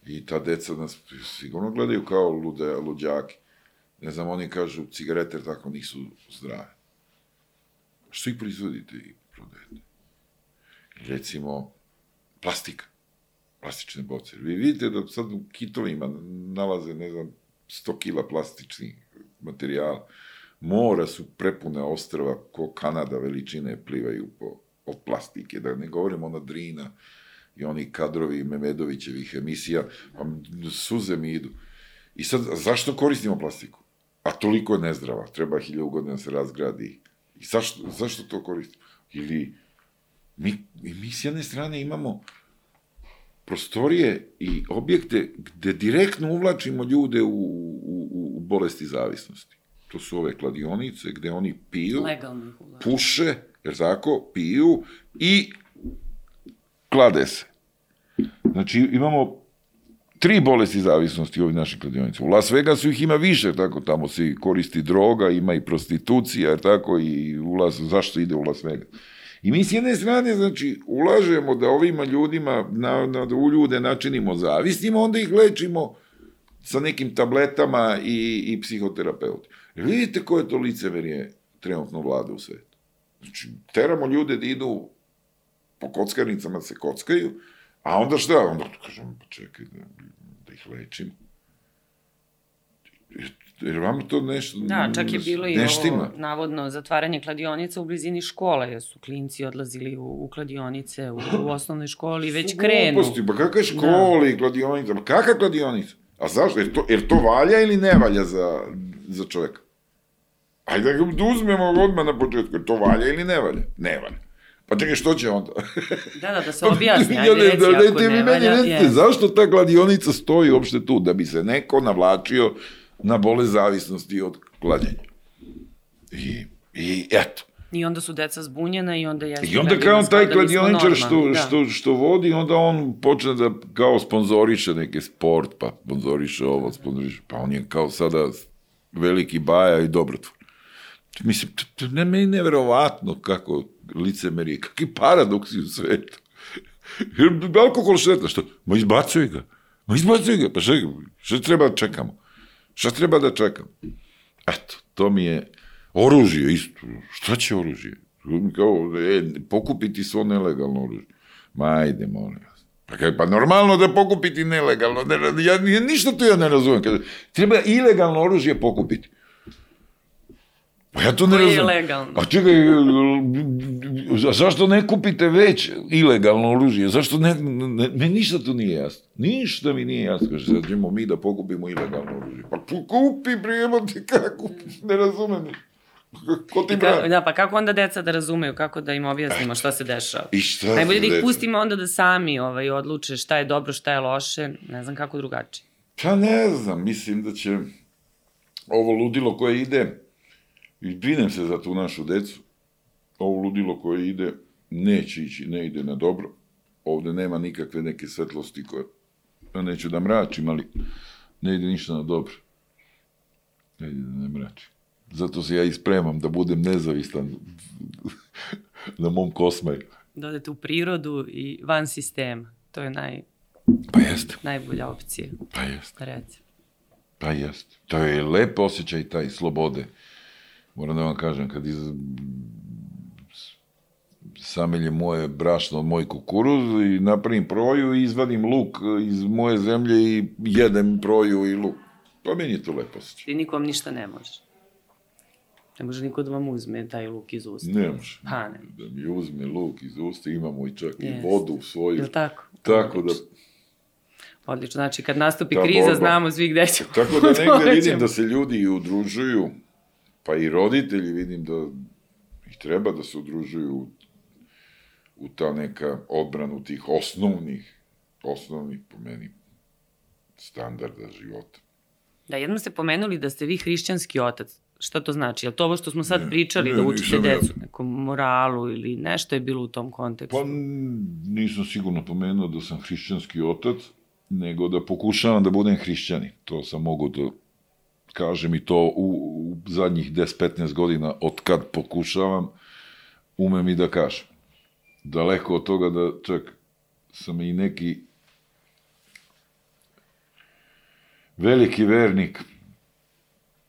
i ta deca nas sigurno gledaju kao lude, luđaki. Ne znam, oni kažu cigarete tako nisu zdrave. Što ih proizvodite i prodajete? Recimo, plastika, plastične boce. Vi vidite da sad u kitovima nalaze, ne znam, 100 kila plastičnih materijala. Mora su prepune ostrava ko Kanada veličine plivaju po, od plastike, da ne govorimo ona drina i oni kadrovi Memedovićevih emisija, a suze mi idu. I sad, zašto koristimo plastiku? A toliko je nezdrava, treba hiljadu godina da se razgradi. I zašto, zašto to koristimo? Ili mi, mi s jedne strane imamo prostorije i objekte gde direktno uvlačimo ljude u, u, u bolesti zavisnosti. To su ove kladionice gde oni piju, Legalno puše, jer tako, piju i klade se. Znači, imamo tri bolesti zavisnosti u ovih naših kladionica. U Las Vegasu ih ima više, tako, tamo se koristi droga, ima i prostitucija, jer tako, i u Las, zašto ide u Las Vegas? I mi s jedne strane, znači, ulažemo da ovima ljudima, na, na, da u ljude načinimo zavisnimo, onda ih lečimo sa nekim tabletama i, i psihoterapeuti. Jer vidite koje to licemerje trenutno vlada u svetu. Znači, teramo ljude da idu po kockarnicama da se kockaju, a onda šta? Onda kažem, pa čekaj, da, da ih lečimo. Jer, vam to nešto... Da, čak je bilo i ovo navodno zatvaranje kladionica u blizini škola, jer su klinci odlazili u, u kladionice u, u osnovnoj školi i već krenu. Gluposti, pa kakve škole i kladionica, pa kakva kladionica? A zašto? Jer to, jer to valja ili ne valja za, za čoveka? Ajde da ga uzmemo odmah na početku. To valja ili ne valja? Ne valja. Pa čekaj, što će onda? Da, da, da se objasni, ajde reci da, ako dajte ne mi meni valja. recite, yes. zašto ta kladionica stoji uopšte tu? Da bi se neko navlačio na bole zavisnosti od klađenja. I, i eto. I onda su deca zbunjena i onda jesu... I onda gledaju kao taj da kladioničar što, da. što, što vodi, onda on počne da kao sponzoriše neke sport, pa sponzoriše ovo, sponzoriše, pa on je kao sada veliki baja i dobrotvor. Mislim, to, to ne, meni neverovatno kako licemerije, kakvi paradoksi u svetu. Alkohol šteta, što? Ma izbacuj ga. Ma izbacuj ga, pa šta, šta treba da čekamo? Šta treba da čekamo? Eto, to mi je oružje isto. Šta će oružje? Kao, e, pokupiti svo nelegalno oružje. Ma ajde, molim vas. Pa, kaj, pa normalno da pokupiti nelegalno. Ne, ja, ništa to ja ne razumem. Kaže, treba ilegalno oružje pokupiti. Pa ja to ne Koje je razumem. ilegalno? A čekaj, zašto ne kupite već ilegalno oružje? Zašto ne, ne, me ništa tu nije jasno. Ništa mi nije jasno. Kaže, sad ćemo mi da pokupimo ilegalno oružje. Pa kupi, prijemo ti kako, ne razumem. Ko ti Ka, da, pa kako onda deca da razumeju, kako da im objasnimo šta se dešava? I šta Najbolje da ih pustimo onda da sami ovaj, odluče šta je dobro, šta je loše, ne znam kako drugačije. Pa ne znam, mislim da će ovo ludilo koje ide, i brinem se za tu našu decu, ovo ludilo koje ide, neće ići, ne ide na dobro. Ovde nema nikakve neke svetlosti koje, ja neću da mračim, ali ne ide ništa na dobro. Ne ide da ne mračim. Zato se ja i spremam da budem nezavistan na mom kosmaju. Da odete u prirodu i van sistema. To je naj, Pa jeste, najbolja opcija, pa jeste. recimo. Pa jeste. To je lep osjećaj taj slobode. Moram da vam kažem, kad iz... samelje moje brašno od moj kukuruz i napravim proju i izvadim luk iz moje zemlje i jedem proju i luk. Pa meni je to lep osjećaj. I nikom ništa ne može. Ne može niko da vam uzme taj luk iz usta. Ne može. Pa ne. Da mi uzme luk iz usta, imamo i čak i Jeste. vodu svoju. Je li tako? Tako da, Odlično. Odlično, znači kad nastupi Ta kriza, borba. znamo svi gde ćemo. tako da negde vidim da se ljudi i udružuju, pa i roditelji vidim da ih treba da se udružuju u, u ta neka odbranu tih osnovnih, osnovnih po meni standarda života. Da, jednom ste pomenuli da ste vi hrišćanski otac. Šta to znači? Je li to ovo što smo sad Ne, pričali, ne, da učite nisam ja. decu, nekom moralu ili nešto je bilo u tom kontekstu? Pa nisam sigurno pomenuo da sam hrišćanski otac, nego da pokušavam da budem hrišćanin. To sam mogu da kažem i to u, u zadnjih 10-15 godina od kad pokušavam, umem i da kažem. Daleko od toga da čak sam i neki veliki vernik,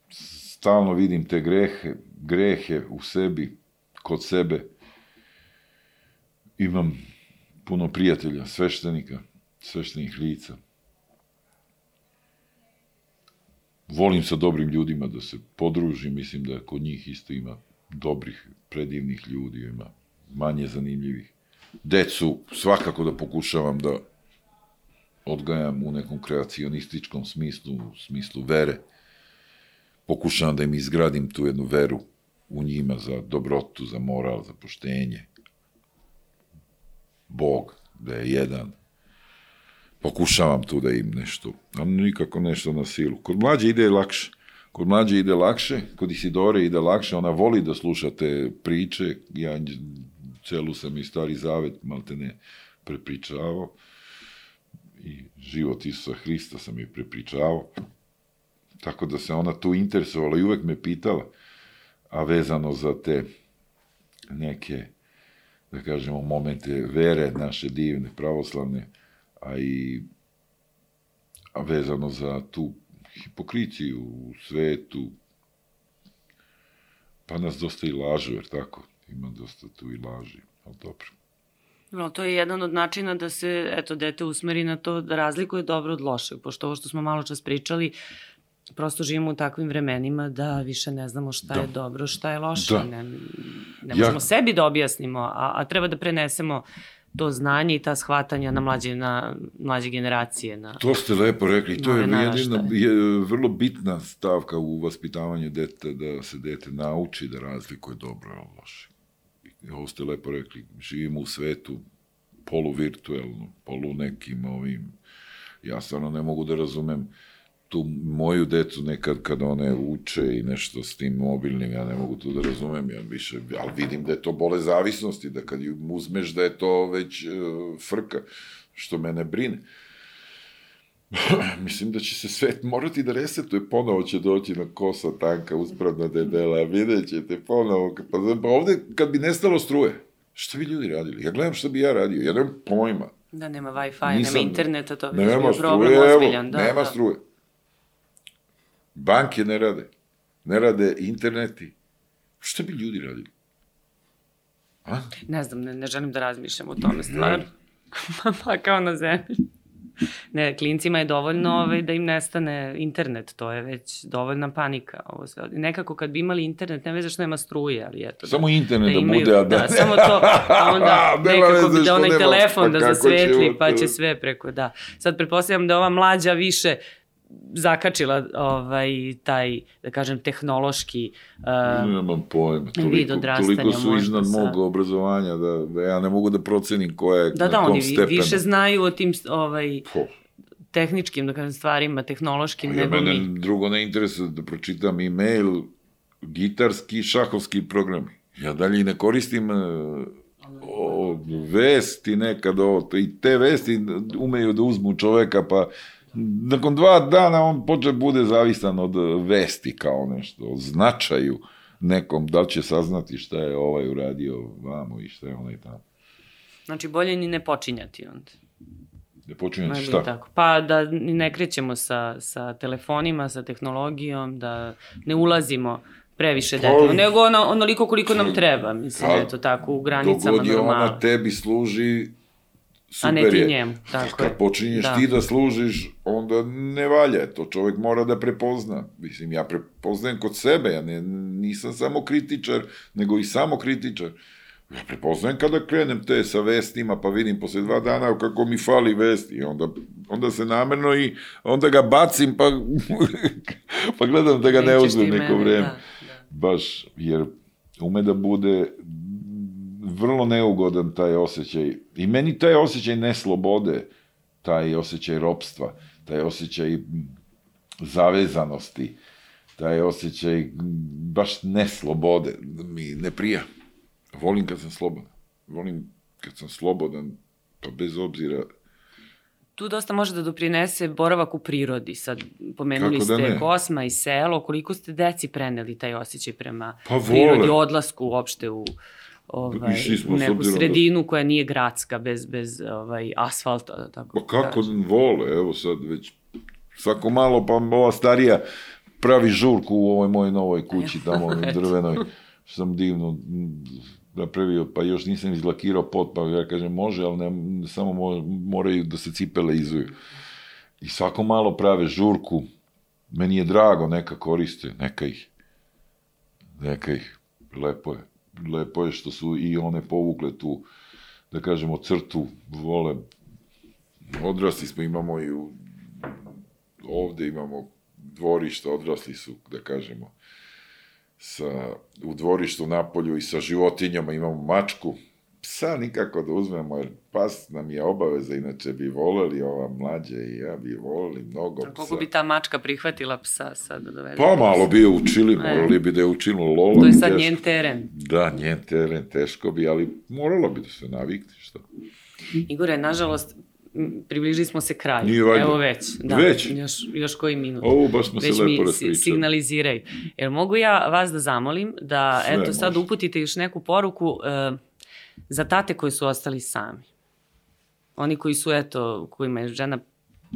stalno vidim te grehe, grehe u sebi, kod sebe, imam puno prijatelja, sveštenika, sveštenih lica. Volim sa dobrim ljudima da se podružim, mislim da kod njih isto ima dobrih, predivnih ljudi, ima manje zanimljivih. Decu svakako da pokušavam da odgajam u nekom kreacionističkom smislu, u smislu vere. Pokušavam da im izgradim tu jednu veru u njima za dobrotu, za moral, za poštenje. Bog, da je jedan. Pokušavam tu da im nešto, a nikako nešto na silu. Kod mlađe ide lakše. Kod mlađe ide lakše, kod Isidore ide lakše, ona voli da sluša te priče, ja celu sam i stari zavet, malte ne, prepričavao i život Isusa Hrista sam je prepričavao. Tako da se ona tu interesovala i uvek me pitala, a vezano za te neke, da kažemo, momente vere naše divne, pravoslavne, a i a vezano za tu hipokriciju u svetu, pa nas dosta i lažu, jer tako, ima dosta tu i laži, ali dobro. No, to je jedan od načina da se, eto, dete usmeri na to da razlikuje dobro od lošeg, pošto ovo što smo malo čas pričali, prosto živimo u takvim vremenima da više ne znamo šta Da. je dobro, šta je loše. Da. Ne, ne Ja- možemo sebi da objasnimo, a, a treba da prenesemo to znanje i ta shvatanja na mlađe, na mlađe generacije. Na, to ste lepo rekli. To je jedina, je vrlo bitna stavka u vaspitavanju deta, da se dete nauči da razlikuje dobro i loše. Ovo ste lepo rekli, živimo u svetu poluvirtuelno, polu nekim ovim, ja stvarno ne mogu da razumem tu moju decu nekad kad one uče i nešto s tim mobilnim, ja ne mogu to da razumem, ja više, ali vidim da je to bole zavisnosti, da kad ju uzmeš da je to već uh, frka, što mene brine. Mislim da će se svet morati da resetuje, ponovo će doći na kosa tanka, uspravna debela, vidjet ćete ponovo, pa, pa ovde kad bi nestalo struje, šta bi ljudi radili? Ja gledam šta bi ja radio, ja nemam pojma. Da, nema Wi-Fi, nema interneta, to bi bio problem ozbiljan. Da, nema da. struje. Banke ne rade. Ne rade interneti. Šta bi ljudi radili? A? Ne znam, ne, ne želim da razmišljam o tome stvarno. pa kao na zemlji. Ne, klincima je dovoljno ovaj, da im nestane internet, to je već dovoljna panika. Ovo sve. Nekako kad bi imali internet, ne veze što nema struje, ali eto. Samo da, internet da, da bude, a da... Da, samo to, a onda nekako bi da onaj telefon da zasvetli, pa će sve preko, da. Sad pretpostavljam da ova mlađa više zakačila ovaj taj da kažem tehnološki uh, nemam pojma toliko, toliko su iznad sa... mog obrazovanja da, da ja ne mogu da procenim koja je da, da, oni stepenu. više znaju o tim ovaj po. tehničkim da kažem stvarima tehnološkim ja, nego mene mi drugo ne interesuje da pročitam e-mail gitarski šahovski programi ja dalje ne koristim uh, o, vesti nekad ovo, i te vesti umeju da uzmu čoveka pa nakon dva dana on počne bude zavisan od vesti kao nešto, o značaju nekom, da li će saznati šta je ovaj uradio vamo i šta je onaj tamo. Znači, bolje ni ne počinjati onda. Ne počinjati šta? Tako. Pa da ne krećemo sa, sa telefonima, sa tehnologijom, da ne ulazimo previše detaljno, nego ono, onoliko koliko nam treba, mislim, eto tako, u granicama normala. Dogod je ona tebi služi, super A ne ti njemu, tako Kad je. počinješ da. ti da služiš, onda ne valja, to čovjek mora da prepozna. Mislim, ja prepoznajem kod sebe, ja ne, nisam samo kritičar, nego i samo kritičar. Ja prepoznajem kada krenem te sa vestima, pa vidim posle dva dana kako mi fali vesti, onda, onda se namerno i onda ga bacim, pa, pa gledam da ga ne uzmem neko vreme. Da, da. Baš, jer ume da bude vrlo neugodan taj osjećaj. I meni taj osjećaj neslobode, taj osjećaj ropstva, taj osjećaj zavezanosti, taj osjećaj baš neslobode, mi ne prija. Volim kad sam slobodan. Volim kad sam slobodan, pa bez obzira tu dosta može da doprinese boravak u prirodi. Sad, pomenuli Kako da ste da Kosma i selo, koliko ste deci preneli taj osjećaj prema pa prirodi, odlasku uopšte u, ovaj, u neku da- sredinu da... koja nije gradska, bez, bez ovaj, asfalta. Tako pa kako kažem. vole, evo sad već svako malo, pa ova starija pravi žurku u ovoj mojoj novoj kući, tamo drvenoj, što sam divno napravio, pa još nisam izlakirao pot, pa ja kažem može, ali ne, samo moraju da se cipele izuju. I svako malo prave žurku, meni je drago, neka koriste, neka ih, neka ih, lepo je lepo je što su i one povukle tu, da kažemo, crtu, vole, odrasli smo, imamo i u, ovde imamo dvorište, odrasli su, da kažemo, sa, u dvorištu napolju i sa životinjama. Imamo mačku, psa nikako da uzmemo, jer pas nam je obaveza, inače bi voleli ova mlađa i ja bi voleli mnogo psa. Koliko bi ta mačka prihvatila psa sad da dovede? Pa malo bi je učili, e. morali bi da je učilo Lola. To je sad teško. njen teren. Da, njen teren, teško bi, ali moralo bi da se navikne, što. Igore, nažalost, približili smo se kraju. Nije valjda. Evo već. Da, već? Još, još koji minut. Ovo baš smo već se lepo raspričali. Već mi signaliziraju. Jel mogu ja vas da zamolim da, Sve eto, sad može. uputite još neku poruku uh, za tate koji su ostali sami. Oni koji su, eto, kojima je žena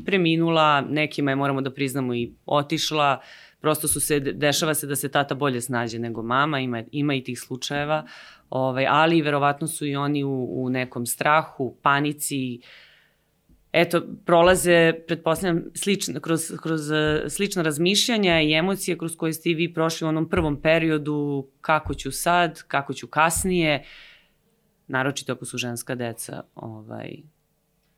preminula, nekima je, moramo da priznamo, i otišla, prosto su se, dešava se da se tata bolje snađe nego mama, ima, ima i tih slučajeva, ovaj, ali verovatno su i oni u, u nekom strahu, panici, eto, prolaze, pretpostavljam, slično, kroz, kroz slična razmišljanja i emocije kroz koje ste i vi prošli u onom prvom periodu, kako ću sad, kako ću kasnije, naročito ako su ženska deca, ovaj,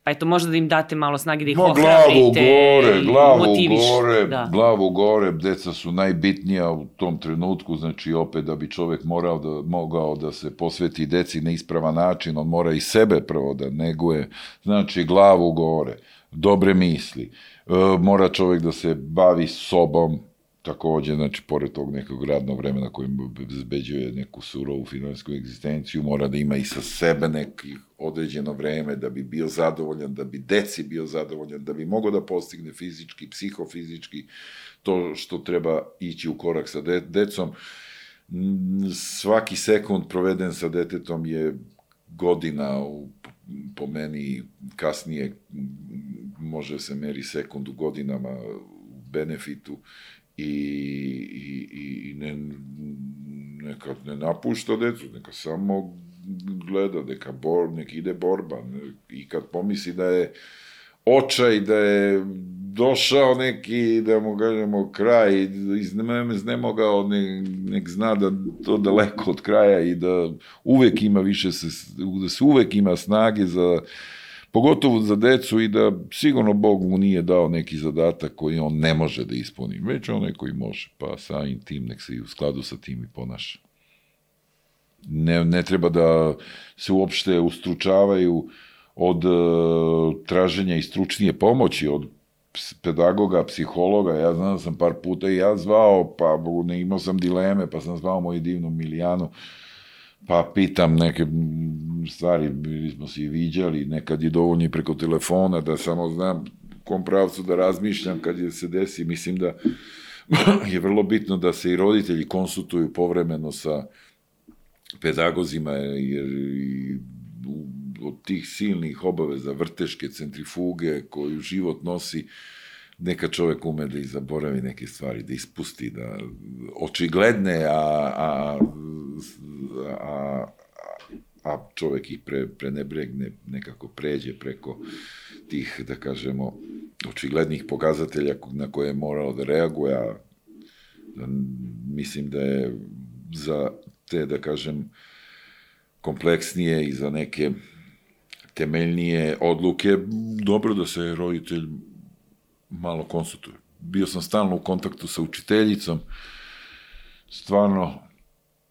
Pa eto, možda da im date malo snage da ih No, ohrabrite. glavu gore, glavu motiviš. gore, Da. glavu gore, deca su najbitnija u tom trenutku, znači opet da bi čovek morao da, mogao da se posveti deci na ispravan način, on mora i sebe prvo da neguje, znači glavu gore, dobre misli, e, mora čovek da se bavi sobom, takođe, znači, pored tog nekog radnog vremena kojim bezbeđuje neku surovu finansijsku egzistenciju, mora da ima i sa sebe neki određeno vreme da bi bio zadovoljan, da bi deci bio zadovoljan, da bi mogao da postigne fizički, psihofizički to što treba ići u korak sa de decom. Svaki sekund proveden sa detetom je godina u, po meni kasnije može se meri sekund u godinama benefitu i, i, i ne, neka ne napušta decu, neka samo gleda, neka, bor, neka ide borba. I kad pomisli da je očaj, da je došao neki, da mu kažemo, kraj, iznemogao, ne, nek zna da to daleko od kraja i da uvek ima više, se, da se uvek ima snage za pogotovo za decu i da sigurno Bog mu nije dao neki zadatak koji on ne može da ispuni, već onaj koji može, pa samim tim nek se i u skladu sa tim i ponaša. Ne, ne treba da se uopšte ustručavaju od uh, traženja i stručnije pomoći, od pedagoga, psihologa, ja znam da sam par puta i ja zvao, pa ne imao sam dileme, pa sam zvao moju divnu Milijanu, pa pitam neke stvari, bili smo se i viđali, nekad je dovoljno i preko telefona, da samo znam kom pravcu da razmišljam kad je se desi, mislim da je vrlo bitno da se i roditelji konsultuju povremeno sa pedagozima, jer od tih silnih obaveza, vrteške, centrifuge koju život nosi, neka čovek ume da i zaboravi neke stvari, da ispusti, da očigledne, a, a, a, a čovek ih pre, prenebregne, nekako pređe preko tih, da kažemo, očiglednih pokazatelja na koje je morao da reaguje, a da, mislim da je za te, da kažem, kompleksnije i za neke temeljnije odluke, dobro da se roditelj malo konsultuje. Bio sam stalno u kontaktu sa učiteljicom, stvarno,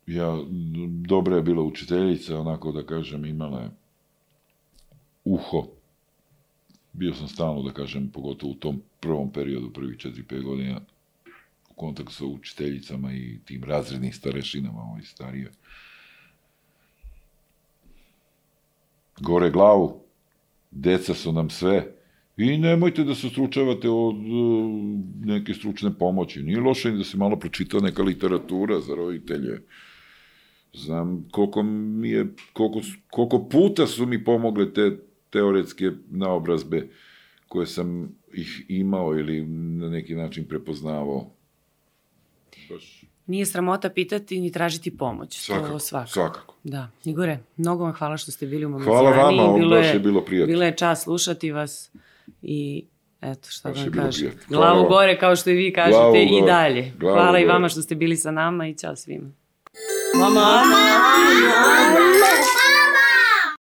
ja, dobra je bila učiteljica, onako da kažem, imala je uho. Bio sam stalno, da kažem, pogotovo u tom prvom periodu, prvih 4-5 godina, u kontaktu sa učiteljicama i tim razrednim starešinama, ovaj starije. Gore glavu, deca su nam sve, I nemojte da se stručavate od uh, neke stručne pomoći. Nije loše da se malo pročita neka literatura za roditelje. Znam koliko mi je, koliko, koliko puta su mi pomogle te teoretske naobrazbe koje sam ih imao ili na neki način prepoznavao. Baš... Nije sramota pitati ni tražiti pomoć. Svakako, to svakako. svakako. Da. Igore, mnogo vam hvala što ste bili u Mamazijani. Hvala vama, ovo baš je bilo prijatno. Bilo je čast slušati vas i eto šta Baš da vam kažem. Glavu gore kao što i vi Glavu kažete i gore. dalje. Glavu hvala i vama što ste bili sa nama i ćao svima. Mama!